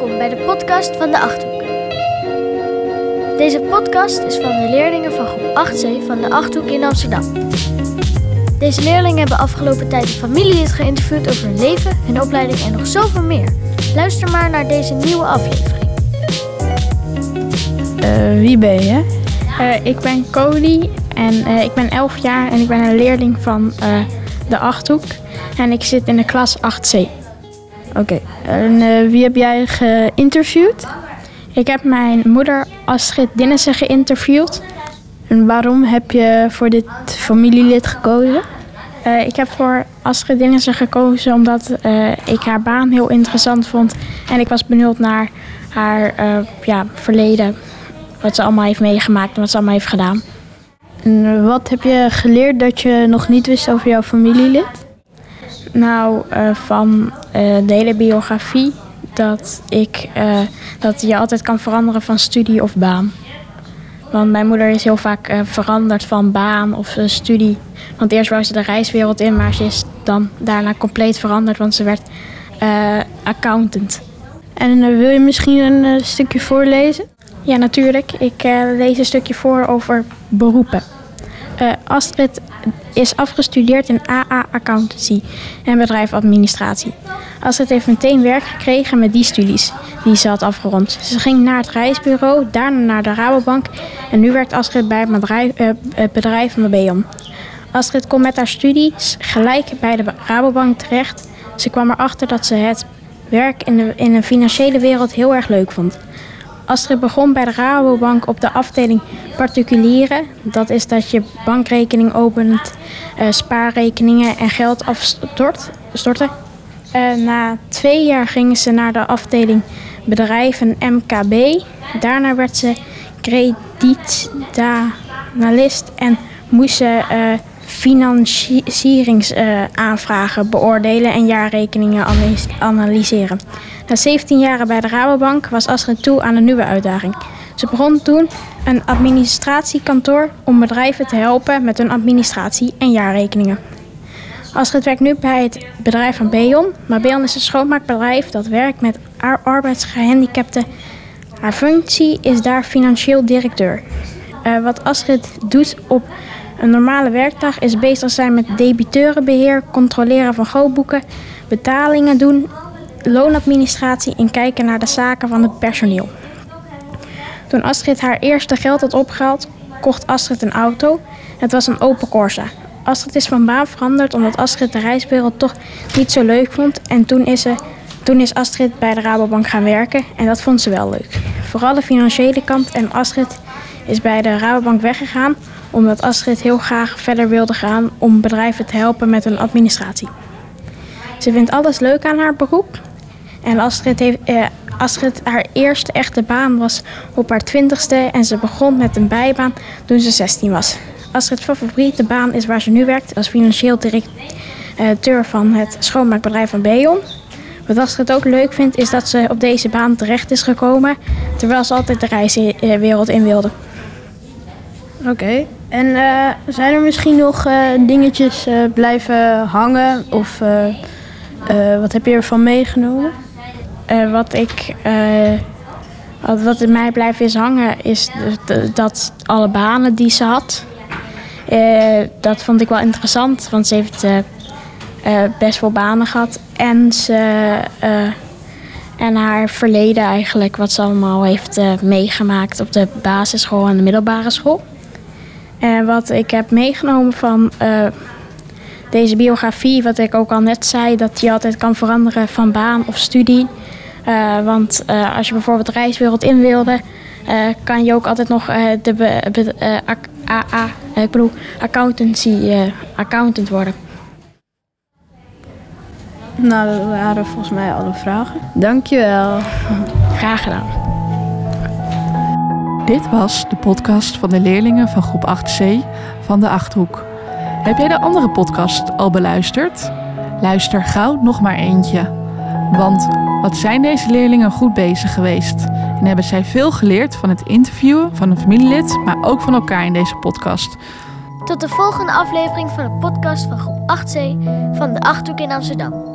Welkom bij de podcast van de Achthoek. Deze podcast is van de leerlingen van groep 8C van de Achthoek in Amsterdam. Deze leerlingen hebben afgelopen tijd een familielid geïnterviewd over hun leven, hun opleiding en nog zoveel meer. Luister maar naar deze nieuwe aflevering. Uh, wie ben je? Uh, ik ben Cody en uh, ik ben 11 jaar en ik ben een leerling van de Achthoek. En ik zit in de klas 8C. Oké, okay. en wie heb jij geïnterviewd? Ik heb mijn moeder Astrid Dinnissen geïnterviewd. En waarom heb je voor dit familielid gekozen? Uh, ik heb voor Astrid Dinnissen gekozen omdat uh, ik haar baan heel interessant vond. En ik was benieuwd naar haar uh, ja, verleden. Wat ze allemaal heeft meegemaakt en wat ze allemaal heeft gedaan. En wat heb je geleerd dat je nog niet wist over jouw familielid? Nou, van de hele biografie dat, ik, dat je altijd kan veranderen van studie of baan. Want mijn moeder is heel vaak veranderd van baan of studie. Want eerst wou ze de reiswereld in, maar ze is dan daarna compleet veranderd, want ze werd accountant. En wil je misschien een stukje voorlezen? Ja, natuurlijk. Ik lees een stukje voor over beroepen. Astrid is afgestudeerd in AA Accountancy en bedrijfadministratie. Astrid heeft meteen werk gekregen met die studies die ze had afgerond. Ze ging naar het reisbureau, daarna naar de Rabobank en nu werkt Astrid bij het bedrijf, uh, het bedrijf Mabeon. Astrid komt met haar studies gelijk bij de Rabobank terecht. Ze kwam erachter dat ze het werk in de, in de financiële wereld heel erg leuk vond. Astrid begon bij de Rabobank op de afdeling particulieren. Dat is dat je bankrekening opent, uh, spaarrekeningen en geld afstorten. Uh, na twee jaar gingen ze naar de afdeling bedrijven MKB. Daarna werd ze kredietdanalist en moest ze uh, financieringsaanvragen beoordelen en jaarrekeningen analyseren. Na 17 jaren bij de Rabobank was Astrid toe aan een nieuwe uitdaging. Ze begon toen een administratiekantoor om bedrijven te helpen met hun administratie en jaarrekeningen. Astrid werkt nu bij het bedrijf van Beon. Maar Beon is een schoonmaakbedrijf dat werkt met arbeidsgehandicapten. Haar functie is daar financieel directeur. Uh, wat Astrid doet op een normale werkdag is bezig zijn met debiteurenbeheer, controleren van gootboeken, betalingen doen, loonadministratie en kijken naar de zaken van het personeel. Toen Astrid haar eerste geld had opgehaald, kocht Astrid een auto. Het was een Opel Corsa. Astrid is van baan veranderd omdat Astrid de reiswereld toch niet zo leuk vond. En toen is, ze, toen is Astrid bij de Rabobank gaan werken en dat vond ze wel leuk. Vooral de financiële kant en Astrid is bij de Rabobank weggegaan omdat Astrid heel graag verder wilde gaan om bedrijven te helpen met hun administratie. Ze vindt alles leuk aan haar beroep. En Astrid, heeft, eh, Astrid haar eerste echte baan was op haar twintigste en ze begon met een bijbaan toen ze 16 was. Astrid's favoriete baan is waar ze nu werkt als financieel directeur van het schoonmaakbedrijf van Beon. Wat Astrid ook leuk vindt is dat ze op deze baan terecht is gekomen, terwijl ze altijd de reiswereld in wilde. Oké, en uh, zijn er misschien nog uh, dingetjes uh, blijven hangen of wat heb je ervan meegenomen? wat ik wat, in mij blijft is hangen is dat alle banen die ze had, dat vond ik wel interessant, want ze heeft best veel banen gehad. En, ze, en haar verleden eigenlijk, wat ze allemaal heeft meegemaakt op de basisschool en de middelbare school. En wat ik heb meegenomen van deze biografie, wat ik ook al net zei, dat je altijd kan veranderen van baan of studie. want als je bijvoorbeeld de reiswereld in wilde, uh, kan je ook altijd nog uh, de be, be, uh, AA, ik bedoel accountancy, accountant worden. Nou, dat waren volgens mij alle vragen. Dankjewel. Graag gedaan. Dit was de podcast van de leerlingen van groep 8C van de Achthoek. Heb jij de andere podcast al beluisterd? Luister gauw nog maar eentje. Want wat zijn deze leerlingen goed bezig geweest? En hebben zij veel geleerd van het interviewen van een familielid, maar ook van elkaar in deze podcast. Tot de volgende aflevering van de podcast van groep 8C van de Achthoek in Amsterdam.